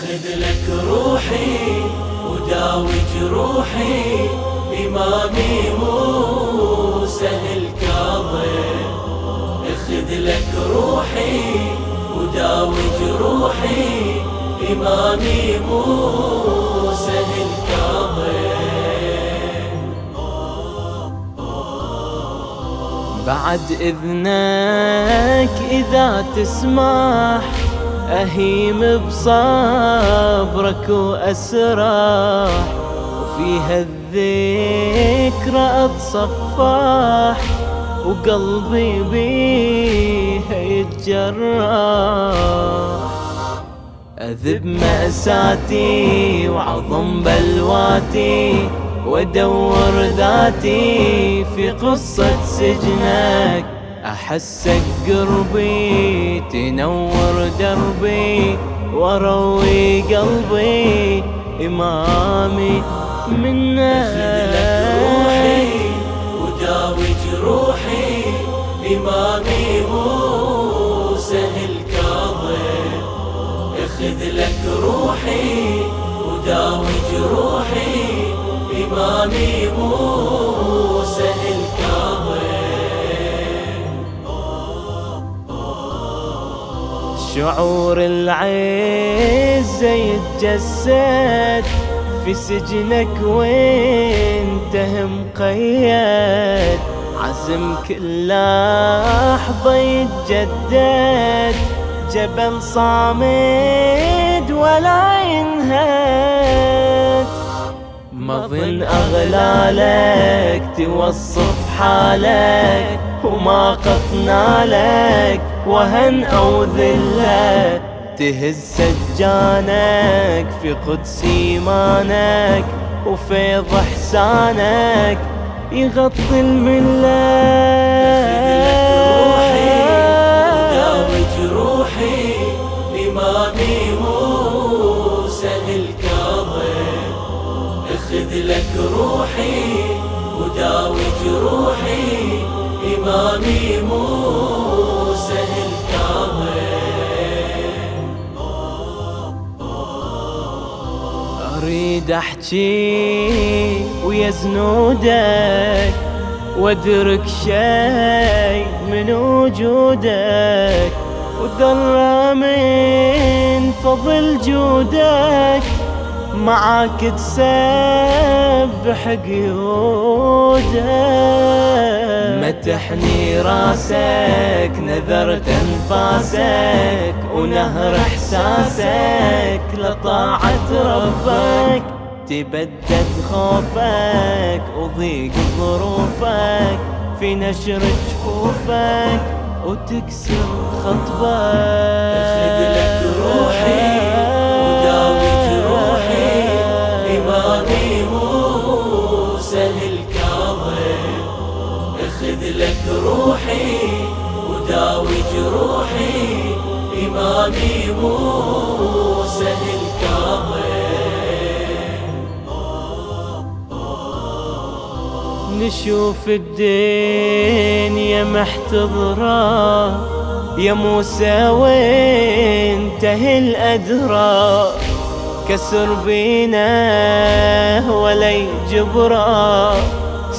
أخذ لك روحي وداوي جروحي إمامي موسى الكاظم أخذ لك روحي وداوي جروحي إمامي موسى الكاظم بعد إذنك إذا تسمح أهيم بصبرك وأسرح وفيها الذكرى أتصفح وقلبي بيها يتجرح. أذب مأساتي وعظم بلواتي وأدور ذاتي في قصة سجنك. احسك قربي تنور دربي واروي قلبي إمامي منك روحي وداوي جروحي امامي موسى الكاظم. أخذ لك روحي وداوي جروحي إمامي موسى شعور العز يتجسد في سجنك وانت مقيد عزم كل لحظة يتجدد جبل صامد ولا ينهد. ما ظن أغلالك توصف حالك وما قطنا لك وهن أو ذلة تهز سجانك في قدس إيمانك وفيض إحسانك يغطي الملة. خذ لك روحي وداوي جروحي إمامي موسى الكاظم أريد أحكي ويا زنودك وأدرك شي من وجودك وذرة من فضل جودك معاك تسبح قيودك. متحني راسك نذرت انفاسك ونهر احساسك لطاعة ربك. تبدد خوفك وضيق ظروفك في نشر جفوفك وتكسر خطبك. لك روحي. وداوي جروحي إمامي موسى الكاظم نشوف الدنيا محتضرة يا موسى وانتهي الأدرى. كسر بينا ولا يجبره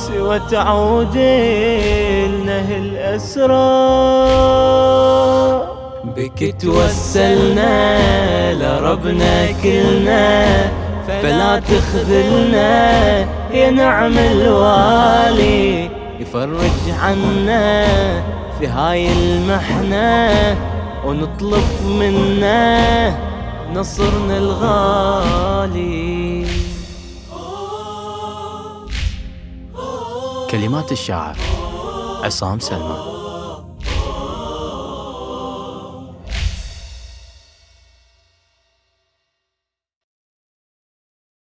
سوى تعود لنا الأسرى. بك توسلنا لربنا كلنا فلا تخذلنا يا نعم الوالي. يفرج عنا في هاي المحنة ونطلب منا نصرنا الغالي. كلمات الشاعر. عصام سلمان